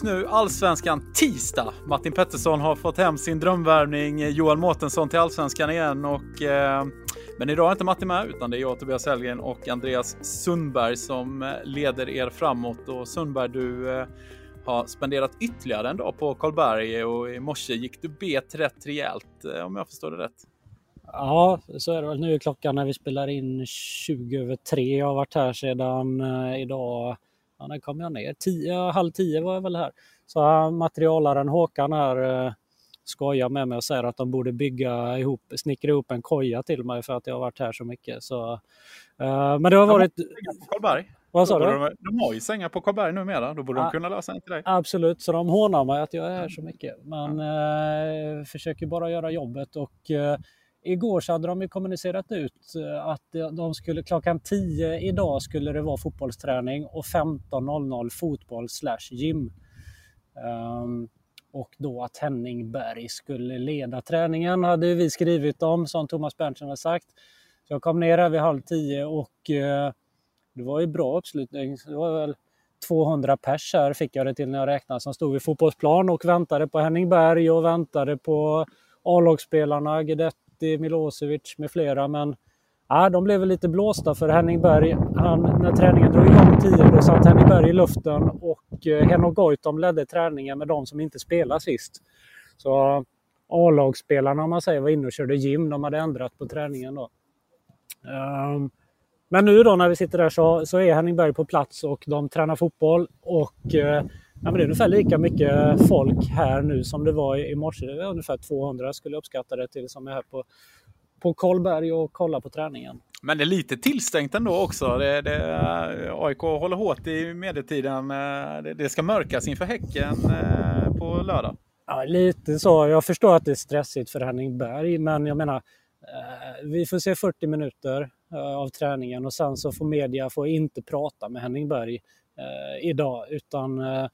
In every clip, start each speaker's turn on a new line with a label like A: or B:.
A: Just nu Allsvenskan tisdag. Martin Pettersson har fått hem sin drömvärvning. Joel Mårtensson till Allsvenskan igen. Och, eh, men idag är inte Martin med, utan det är jag, Tobias Hellgren och Andreas Sundberg som eh, leder er framåt. Och Sundberg, du eh, har spenderat ytterligare en dag på Karlberg och i morse gick du bet rätt rejält, eh, om jag förstår det rätt.
B: Ja, så är det väl. Nu är klockan när vi spelar in 20 över 3. Jag har varit här sedan eh, idag Ja, när kom jag ner? Tio, halv tio var jag väl här. Så materialaren Håkan här eh, skojar med mig och säger att de borde bygga ihop, snickra ihop en koja till mig för att jag har varit här så mycket. Så, eh, men det har varit...
A: Karlberg.
B: Vad sa du?
A: De, de har ju sängar på Karlberg numera, då borde
B: Ja.
A: de kunna lösa en till dig.
B: Absolut, så de hånar mig att jag är här så mycket. Men eh, försöker bara göra jobbet och eh, igår så hade de ju kommunicerat ut eh, att de skulle klockan 10 idag skulle det vara fotbollsträning och 15.00 fotboll slash gym. Um, och då att Henning Berg skulle leda träningen hade vi skrivit om som Thomas Berntsen har sagt. Så jag kom ner här vid halv tio och uh, det var ju bra uppslutning. Det var väl 200 pers här fick jag det till när jag räknade som stod vid fotbollsplan och väntade på Henning Berg och väntade på A-lagsspelarna Guidetti, Milosevic med flera. Men ja, de blev väl lite blåsta för Henning Berg. Han, när träningen drog igång 10 då satt Henning Berg i luften och eh, Henok Goitom ledde träningen med de som inte spelade sist. Så A-lagsspelarna om man säger var inne och körde gym. De hade ändrat på träningen då. Um, men nu då när vi sitter där så, så är Henning Berg på plats och de tränar fotboll. Och eh, ja, men det är ungefär lika mycket folk här nu som det var i, i morse. Det är ungefär 200 skulle jag uppskatta det till som är här på, på Karlberg och kollar på träningen.
A: Men det är lite tillstängt ändå också. Det, det, AIK håller hårt i medietiden. Eh, Det, det ska mörkas inför Häcken eh, på lördag.
B: Ja, lite så. Jag förstår att det är stressigt för Henning Berg, men jag menar, eh, vi får se 40 minuter eh, av träningen och sen så får media får inte prata med Henning Berg eh, idag, utan eh,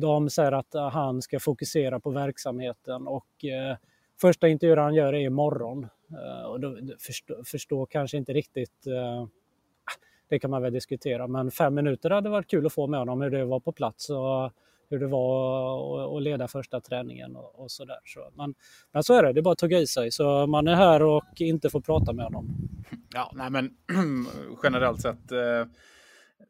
B: de säger att eh, han ska fokusera på verksamheten och eh, första intervjun han gör är imorgon. Eh, och då förstår, förstår kanske inte riktigt eh, det kan man väl diskutera, men fem minuter hade varit kul att få med honom hur det var på plats och hur det var att- att leda första träningen och, och sådär. Så, men, men så är det, det är bara att tugga i sig. Så man är här och inte får prata med honom.
A: Ja, nej men generellt sett eh,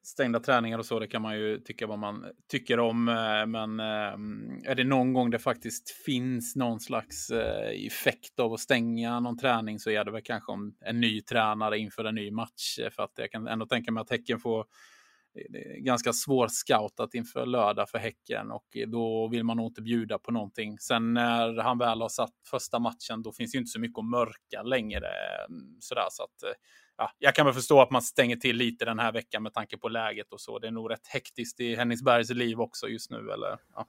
A: stängda träningar och så, det kan man ju tycka vad man tycker om. Eh, men eh, är det någon gång det faktiskt finns någon slags eh, effekt av att stänga någon träning så är det väl kanske om en ny tränare inför en ny match. För att jag kan ändå tänka mig att Häcken får ganska svår scoutat inför lördag för Häcken och då vill man nog inte bjuda på någonting. Sen när han väl har satt första matchen, då finns ju inte så mycket att mörka längre. Sådär, så att, ja, jag kan väl förstå att man stänger till lite den här veckan med tanke på läget och så. Det är nog rätt hektiskt i Henningsbergs liv också just nu. Eller, ja,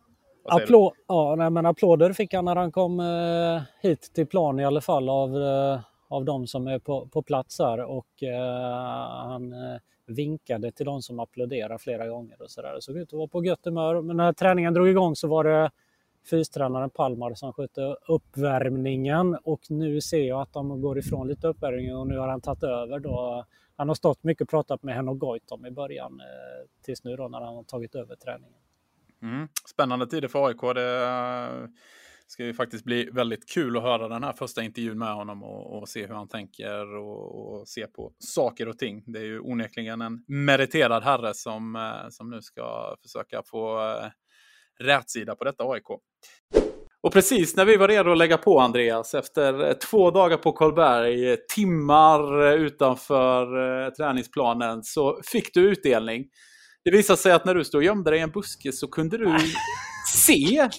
A: du?
B: Applå ja, nej, men applåder fick han när han kom eh, hit till plan i alla fall av, eh, av de som är på, på plats här och eh, han eh, vinkade till de som applåderar flera gånger och så där. Det såg ut att vara på gött humör. Men när träningen drog igång så var det fystränaren Palmar som skötte uppvärmningen och nu ser jag att de går ifrån lite uppvärmning och nu har han tagit över då. Han har stått mycket och pratat med Henok Goitom i början eh, tills nu då när han har tagit över träningen.
A: Mm. Spännande tider för AIK. Det, eh, ska ju faktiskt bli väldigt kul att höra den här första intervjun med honom och, och se hur han tänker och, och, se på saker och ting. Det är ju onekligen en meriterad herre som, eh, som nu ska försöka få rätsida på detta AIK. Och precis när vi var redo att lägga på Andreas, efter eh, två dagar på Karlberg, timmar utanför eh, träningsplanen, så fick du utdelning. Det visade sig att när du stod och gömde dig i en buske så kunde du se eh,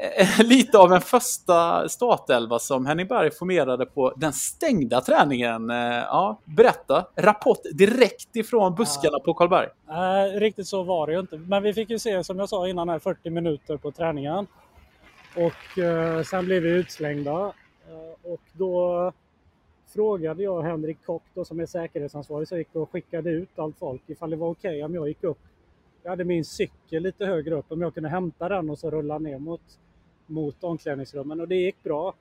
A: lite av en första startelva som Henning Berg formerade på den stängda träningen. Eh, ja, berätta, rapport direkt ifrån buskarna ja. på Karlberg.
B: Äh, riktigt så var det ju inte, men vi fick ju se som jag sa innan här 40 minuter på träningen. Och eh, sen blev vi utslängda eh, och då frågade jag Henrik Kock då, som är säkerhetsansvarig så jag gick och skickade ut allt folk ifall det var okej okay om jag gick upp. Jag hade min cykel lite högre upp om jag kunde hämta den och så rulla ner mot, mot omklädningsrummen och det gick bra.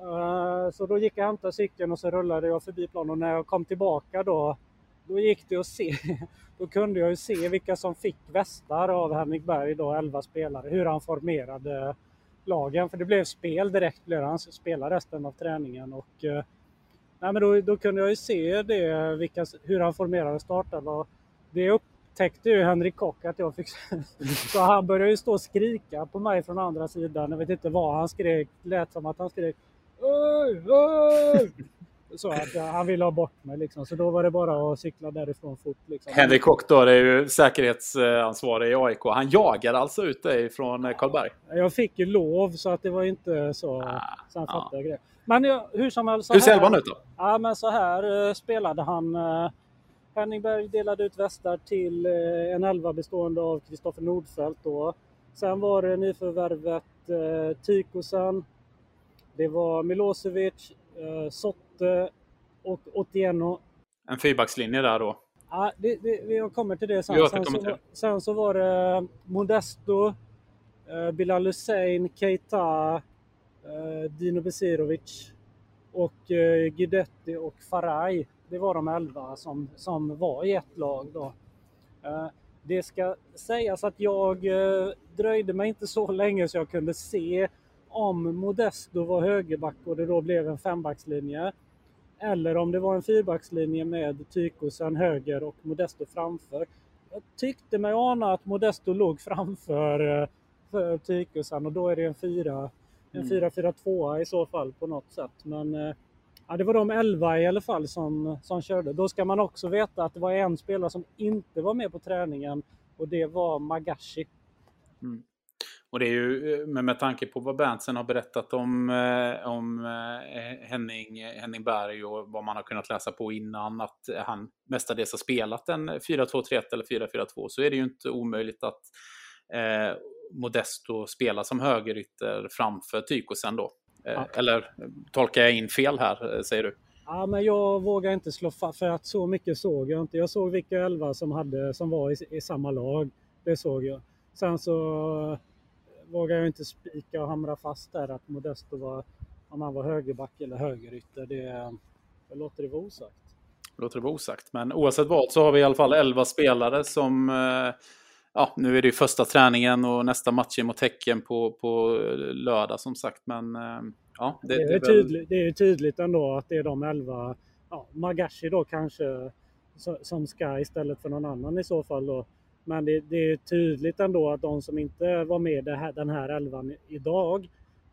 B: Eh, så då gick jag och hämtade cykeln och så rullade jag förbi planen och när jag kom tillbaka då då gick det att se. Då kunde jag ju se vilka som fick västar av Henrik Berg, då 11 spelare, hur han formerade lagen. För det blev spel direkt, blev han spelade resten av träningen. Och, eh, nej, men då, då kunde jag ju se det, vilka, hur han formerade startelvan. Det upptäckte ju Henrik Kock att jag fick. Så han började ju stå och skrika på mig från andra sidan. Jag vet inte vad han skrek. Lät som att han skrek Öj, öj! Så att han ville ha bort mig liksom. Så då var det bara att cykla därifrån fort. Liksom.
A: Henrik Kock då, är ju säkerhetsansvarig i AIK. Han jagade alltså ut dig från eh, Karlberg?
B: Jag fick ju lov så att det var inte så. Ah, sen ah. fattade jag grejer. Men ja, hur som helst.
A: Hur ser elvan ut då?
B: Ja men så här uh, spelade han. Henningberg delade ut västar till uh, en elva bestående av Kristoffer Nordfeldt då. Sen var det nyförvärvet uh, Tykosen. Det var Milosevic, uh, Sotte och Otieno.
A: En fyrbackslinje där då?
B: Ja, det, det, vi kommer till det sen. Sen så, sen så, var det Modesto, uh, Bilal Hussein, Keita, uh, Dino Besirovic och uh, Guidetti och Faraj. Det var de elva som, som var i ett lag då. Uh, det ska sägas att jag dröjde mig inte så länge så jag kunde se om Modesto var högerback och det då blev en fembackslinje. Eller om det var en fyrbackslinje med Tykosen höger och Modesto framför. Jag tyckte mig ana att Modesto låg framför för Tykosen och då är det en 4 en 4-4-2 mm. i så fall på något sätt. Men eh, ja, det var de 11 i alla fall som, som körde. Då ska man också veta att det var en spelare som inte var med på träningen och det var Magashi.
A: Mm. Och det är ju eh, med, med tanke på vad Berntsen har berättat om, eh, om eh, Henning, eh, Henning Berg och vad man har kunnat läsa på innan att han mestadels har spelat en 4-2-3-1 eller 4-4-2 så är det ju inte omöjligt att eh, Modesto spelar som högerytter framför Tykosen då. Eh, ja. Eller tolkar jag in fel här, eh, säger du?
B: Ja, men jag vågar inte slå fast för att så mycket såg jag inte. Jag såg vilka elva som, hade, som var i, i samma lag. Det såg jag. Sen så vågar jag inte spika och hamra fast där att Modesto var, om han var högerback eller högerytter. Det, det låter det vara osagt.
A: Låter det vara osagt. Men oavsett vad så har vi i alla fall 11 spelare som eh, Ja, nu är det ju första träningen och nästa match är mot Häcken på, på lördag som sagt. Men eh, ja,
B: det, det, är det, är tydligt, det är tydligt ändå att det är de 11. Ja, Magashi då kanske som ska istället för någon annan i så fall då. Men det, det, är tydligt ändå att de som inte var med i den här elvan idag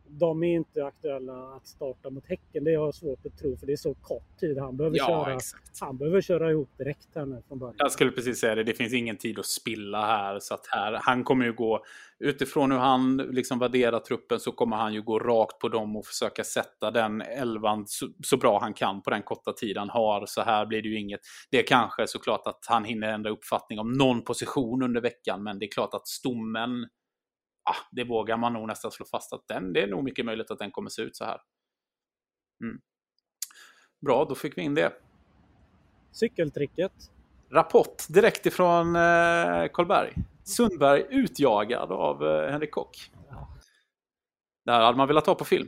B: de är inte aktuella att starta mot Häcken. Det har jag svårt att tro för det är så kort tid. Han behöver, ja, köra, han behöver köra ihop direkt här nu från början.
A: Jag skulle precis säga det. Det finns ingen tid att spilla här. Så här han kommer ju gå utifrån hur han liksom värderar truppen så kommer han ju gå rakt på dem och försöka sätta den elvan så, så bra han kan på den korta tid han har. Så här blir det ju inget. Det är kanske såklart att han hinner ändra uppfattning om någon position under veckan. Men det är klart att stommen ah, det vågar man nog nästan slå fast att den, det är nog mycket möjligt att den kommer se ut så här. Mm. Bra, då fick vi in det.
B: Cykeltricket.
A: Rapport direkt ifrån eh, Karlberg. Sundberg utjagad av eh, Henrik Kock. Ja. Det här hade man velat ha på film.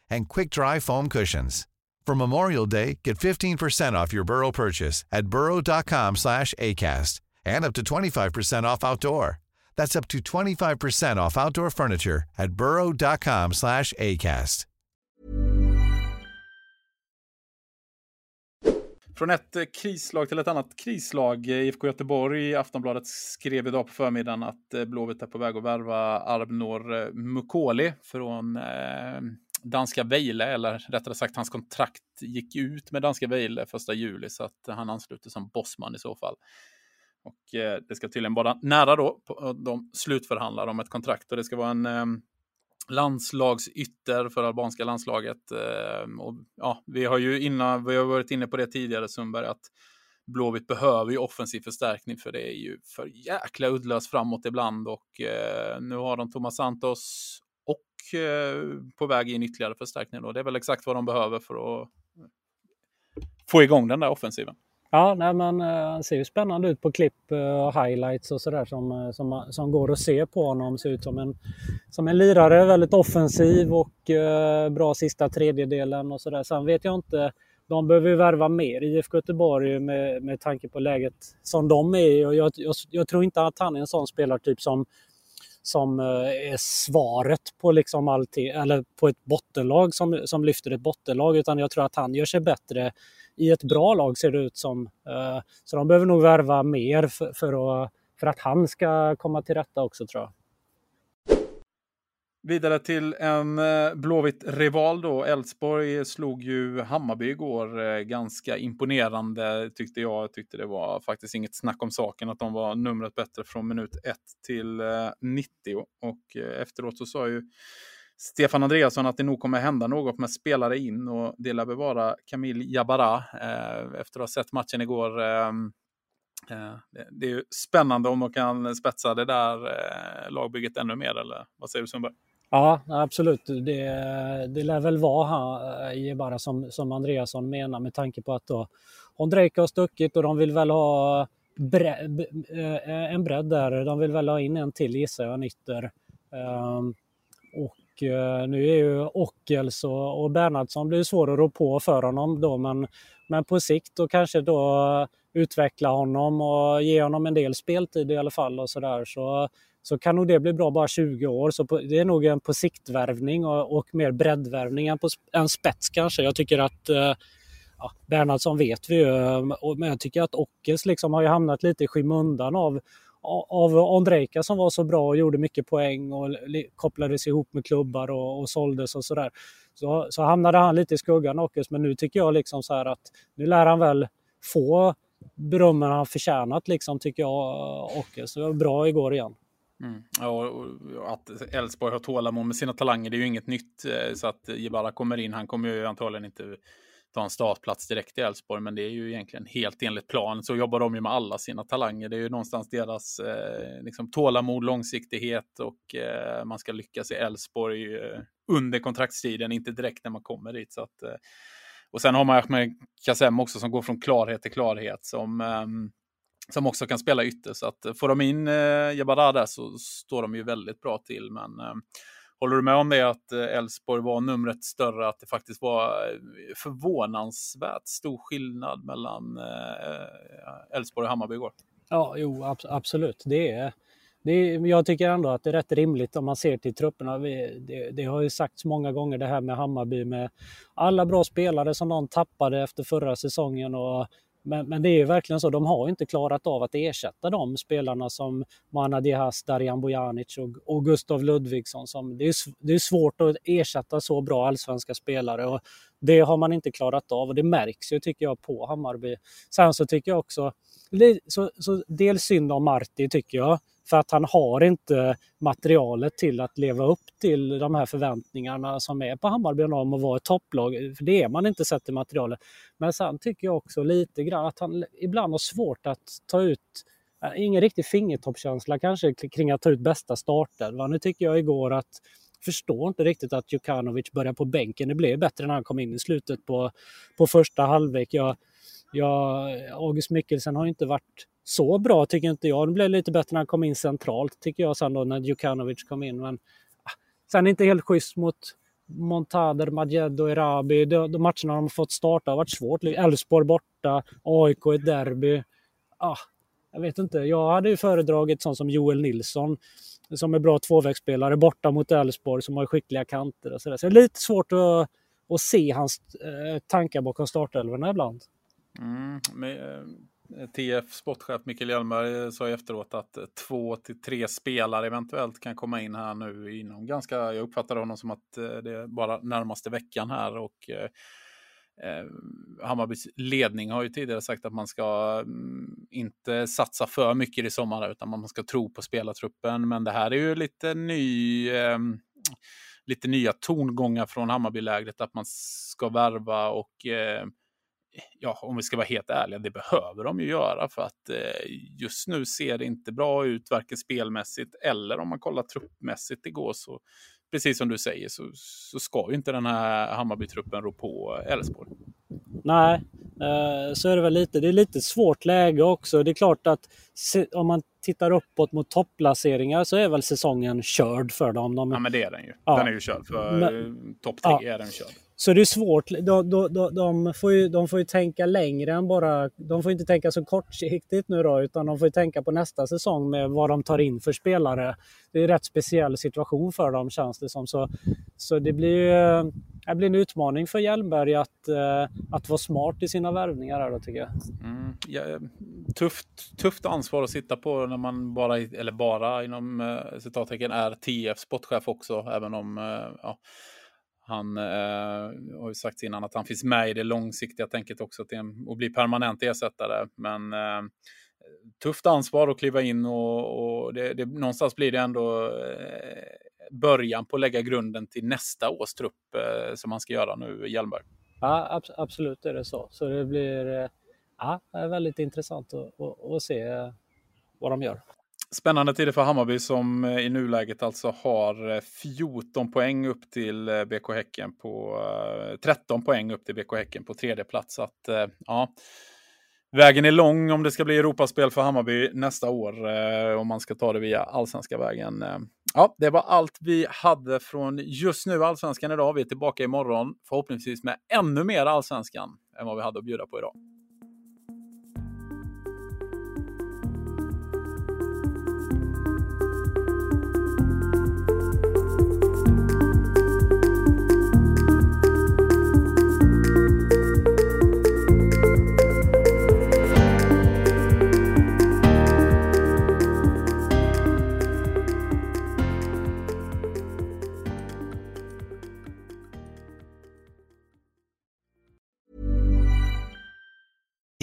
C: and quick-dry foam cushions. For Memorial Day, get 15% off your Burrow purchase at burrow.com slash ACAST and up to 25% off outdoor. That's up to 25% off outdoor furniture at burrow.com slash ACAST.
A: Från ett krislag till ett annat krislag. IFK Göteborg i Aftonbladet skrev idag på förmiddagen att eh, Blåvitt är på väg att värva Arbnor eh, Mukoli från eh, danska Vejle, eller rättare sagt hans kontrakt gick ut med danska Vejle första juli, så att han ansluter som bossman i så fall. Och eh, det ska tydligen vara nära då, eh, de slutförhandlar om ett kontrakt och det ska vara en eh, landslagsytter för albanska landslaget. Eh, och, ja, vi har ju innan, vi har varit inne på det tidigare Sundberg, att Blåvitt behöver ju offensiv förstärkning för det är ju för jäkla uddlöst framåt ibland och eh, nu har de Thomas Santos och eh, på väg in ytterligare förstärkning. Då. Det är väl exakt vad de behöver för att eh, få igång den där offensiven.
B: Ja, nej, men eh, han ser ju spännande ut på klipp och highlights och sådär som, som, som går att se på honom. Ser ut som en, som en lirare, väldigt offensiv och bra sista tredjedelen och sådär. Sen vet jag inte, de behöver ju värva mer i IFK Göteborg med, med tanke på läget som de är och jag, jag, jag, tror inte att han är en sån spelartyp som som eh, är svaret på liksom allting, eller på ett bottenlag som, som lyfter ett bottenlag utan jag tror att han gör sig bättre i ett bra lag ser det ut som. Eh, så de behöver nog värva mer för, för, att, för att han ska komma till rätta också tror jag.
A: Vidare till en eh, blåvitt rival då. Elfsborg slog ju Hammarby igår eh, ganska imponerande tyckte jag. Jag Tyckte det var faktiskt inget snack om saken att de var numret bättre från minut 1 till eh, 90. Och efteråt så sa ju Stefan Andreasson att det nog kommer hända något med spelare in och det lär bevara vara Camille Jabara eh, efter att ha sett matchen igår. Ehm, eh, det är ju spännande om de kan spetsa det där eh, lagbygget ännu mer, eller vad säger du Sundberg?
B: Ja, absolut. Det, det lär väl vara här eh, Jabara som, som Andreasson menar med tanke på att då Ondrejka har stuckit och de vill väl ha bre, eh, en bredd där. De vill väl ha in en till gissar jag, en ytter. Um, ehm, och eh, nu är ju Ockels och, och Bernhardsson blir svår att rå på för honom då men, men på sikt och kanske då utveckla honom och ge honom en del speltid i alla fall och sådär så, så så kan nog det bli bra bara 20 år. Så på, det är nog en på siktvärvning och, och mer breddvärvning än, på, än spets kanske. Jag tycker att eh, ja, Bernhardsson vet vi ju, eh, men jag tycker att Ockels liksom har ju hamnat lite i skymundan av, av Ondrejka som var så bra och gjorde mycket poäng och kopplades ihop med klubbar och, och såldes och sådär. Så, så hamnade han lite i skuggan Åkes, men nu tycker jag liksom så här att nu lär han väl få berömmen han förtjänat liksom tycker jag Åkes. Det var bra igår igen.
A: Mm. Ja, och att Elfsborg har tålamod med sina talanger det är ju inget nytt. Eh, så att Jebara kommer in, han kommer ju antagligen inte ta en startplats direkt i Elfsborg, men det är ju egentligen helt enligt plan. Så jobbar de ju med alla sina talanger. Det är ju någonstans deras eh, liksom tålamod, långsiktighet och eh, man ska lyckas i Elfsborg eh, under kontraktstiden, inte direkt när man kommer dit. Så att, eh, och sen har man Ahmed Kassem också som går från klarhet till klarhet som ehm, som också kan spela ytter. Så att eh, får de in eh, Jabara där så står de ju väldigt bra till. Men eh, Håller du med om det att eh, Elfsborg var numret större, att det faktiskt var eh, förvånansvärt stor skillnad mellan eh, Elfsborg och Hammarby igår?
B: Ja, jo, ab absolut. Det är, det är, jag tycker ändå att det är rätt rimligt om man ser till trupperna. Vi, det, det, har ju sagts många gånger det här med Hammarby med alla bra spelare som de tappade efter förra säsongen och men, men det är verkligen så, de har inte klarat av att ersätta de spelarna som Mana Diaz, Darijan Bojanic och, och Gustav Ludvigsson. Som, det, är, det är svårt att ersätta så bra allsvenska spelare och det har man inte klarat av och det märks ju tycker jag på Hammarby. Sen så tycker jag också, så, så dels synd om Marti tycker jag, för att han har inte materialet till att leva upp till de här förväntningarna som är på Hammarby om att vara ett topplag. För det är man inte sett i materialet. Men sen tycker jag också lite grann att han ibland har svårt att ta ut äh, Ingen riktig fingertoppskänsla kanske kring att ta ut bästa starten. Nu tycker jag igår att förstår inte riktigt att Jukanovic börjar på bänken. Det blev bättre när han kom in i slutet på, på första halvlek. Jag, jag, August Mikkelsen har inte varit så bra tycker inte jag. Det blev lite bättre när han kom in centralt tycker jag sen då när Djukanovic kom in. Men ah, sen inte helt schysst mot Montader, Majed och Erabi. De, de matcherna de har fått starta har varit svårt. Elfsborg borta, AIK i ett derby. Ah, jag vet inte. Jag hade ju föredragit sånt som Joel Nilsson som är bra tvåvägsspelare borta mot Elfsborg som har skickliga kanter och sådär. Så det är lite svårt att, att se hans eh, tankar bakom startelvorna ibland.
A: Mm, men, eh, TF sportchef Mikael Hjelmberg eh, sa efteråt att två till tre spelare eventuellt kan komma in här nu inom ganska, jag uppfattar honom som att det är bara närmaste veckan här och Eh, Hammarbys ledning har ju tidigare sagt att man ska mm, inte satsa för mycket i sommar utan man ska tro på spelartruppen. Men det här är ju lite ny eh, lite nya tongångar från Hammarbylägret att man ska värva och eh, ja, om vi ska vara helt ärliga, det behöver de ju göra för att eh, just nu ser det inte bra ut, varken spelmässigt eller om man kollar truppmässigt igår så precis som du säger så, så ska ju inte den här Hammarby-truppen rå på Elfsborg.
B: Nej, eh, så är det väl lite. Det är lite svårt läge också. Det är klart att om man tittar uppåt mot topplaceringar så är väl säsongen körd för dem.
A: De... Ja, men det är den ju. Ja. Den är ju körd. För topp tre ja. är den körd.
B: Så det är svårt. De, de, de, de, får ju, de får ju tänka längre än bara... De får inte tänka så kortsiktigt nu då, utan de får ju tänka på nästa säsong med vad de tar in för spelare. Det är en rätt speciell situation för dem känns det som. Så, så det blir ju det blir en utmaning för Hjelmberg att, eh, att vara smart i sina värvningar här då tycker jag.
A: Mm, ja, eh, tufft, tufft ansvar att sitta på när man bara, eller bara inom eh, citattecken är TF sportchef också, även om ja, han eh, har ju sagt innan att han finns med i det långsiktiga tänket också till en, och bli permanent ersättare. Men eh, tufft ansvar att kliva in och, och det, det, någonstans blir det ändå eh, början på att lägga grunden till nästa års trupp eh, som han ska göra nu, Hjelmberg.
B: Ja, ab absolut är det så. Så det blir eh, ja, väldigt intressant att, att, att se eh, vad de gör.
A: Spännande tider för Hammarby som eh, i nuläget alltså har eh, 14 poäng upp till eh, BK Häcken på 13 poäng upp till BK Häcken på tredje plats. Så att, ja, vägen är lång om det ska bli Europaspel för Hammarby nästa år om man ska ta det via allsvenska vägen. Ja, det var allt vi hade från just nu allsvenskan idag. Vi är tillbaka imorgon förhoppningsvis med ännu mer allsvenskan än vad vi hade att bjuda på idag.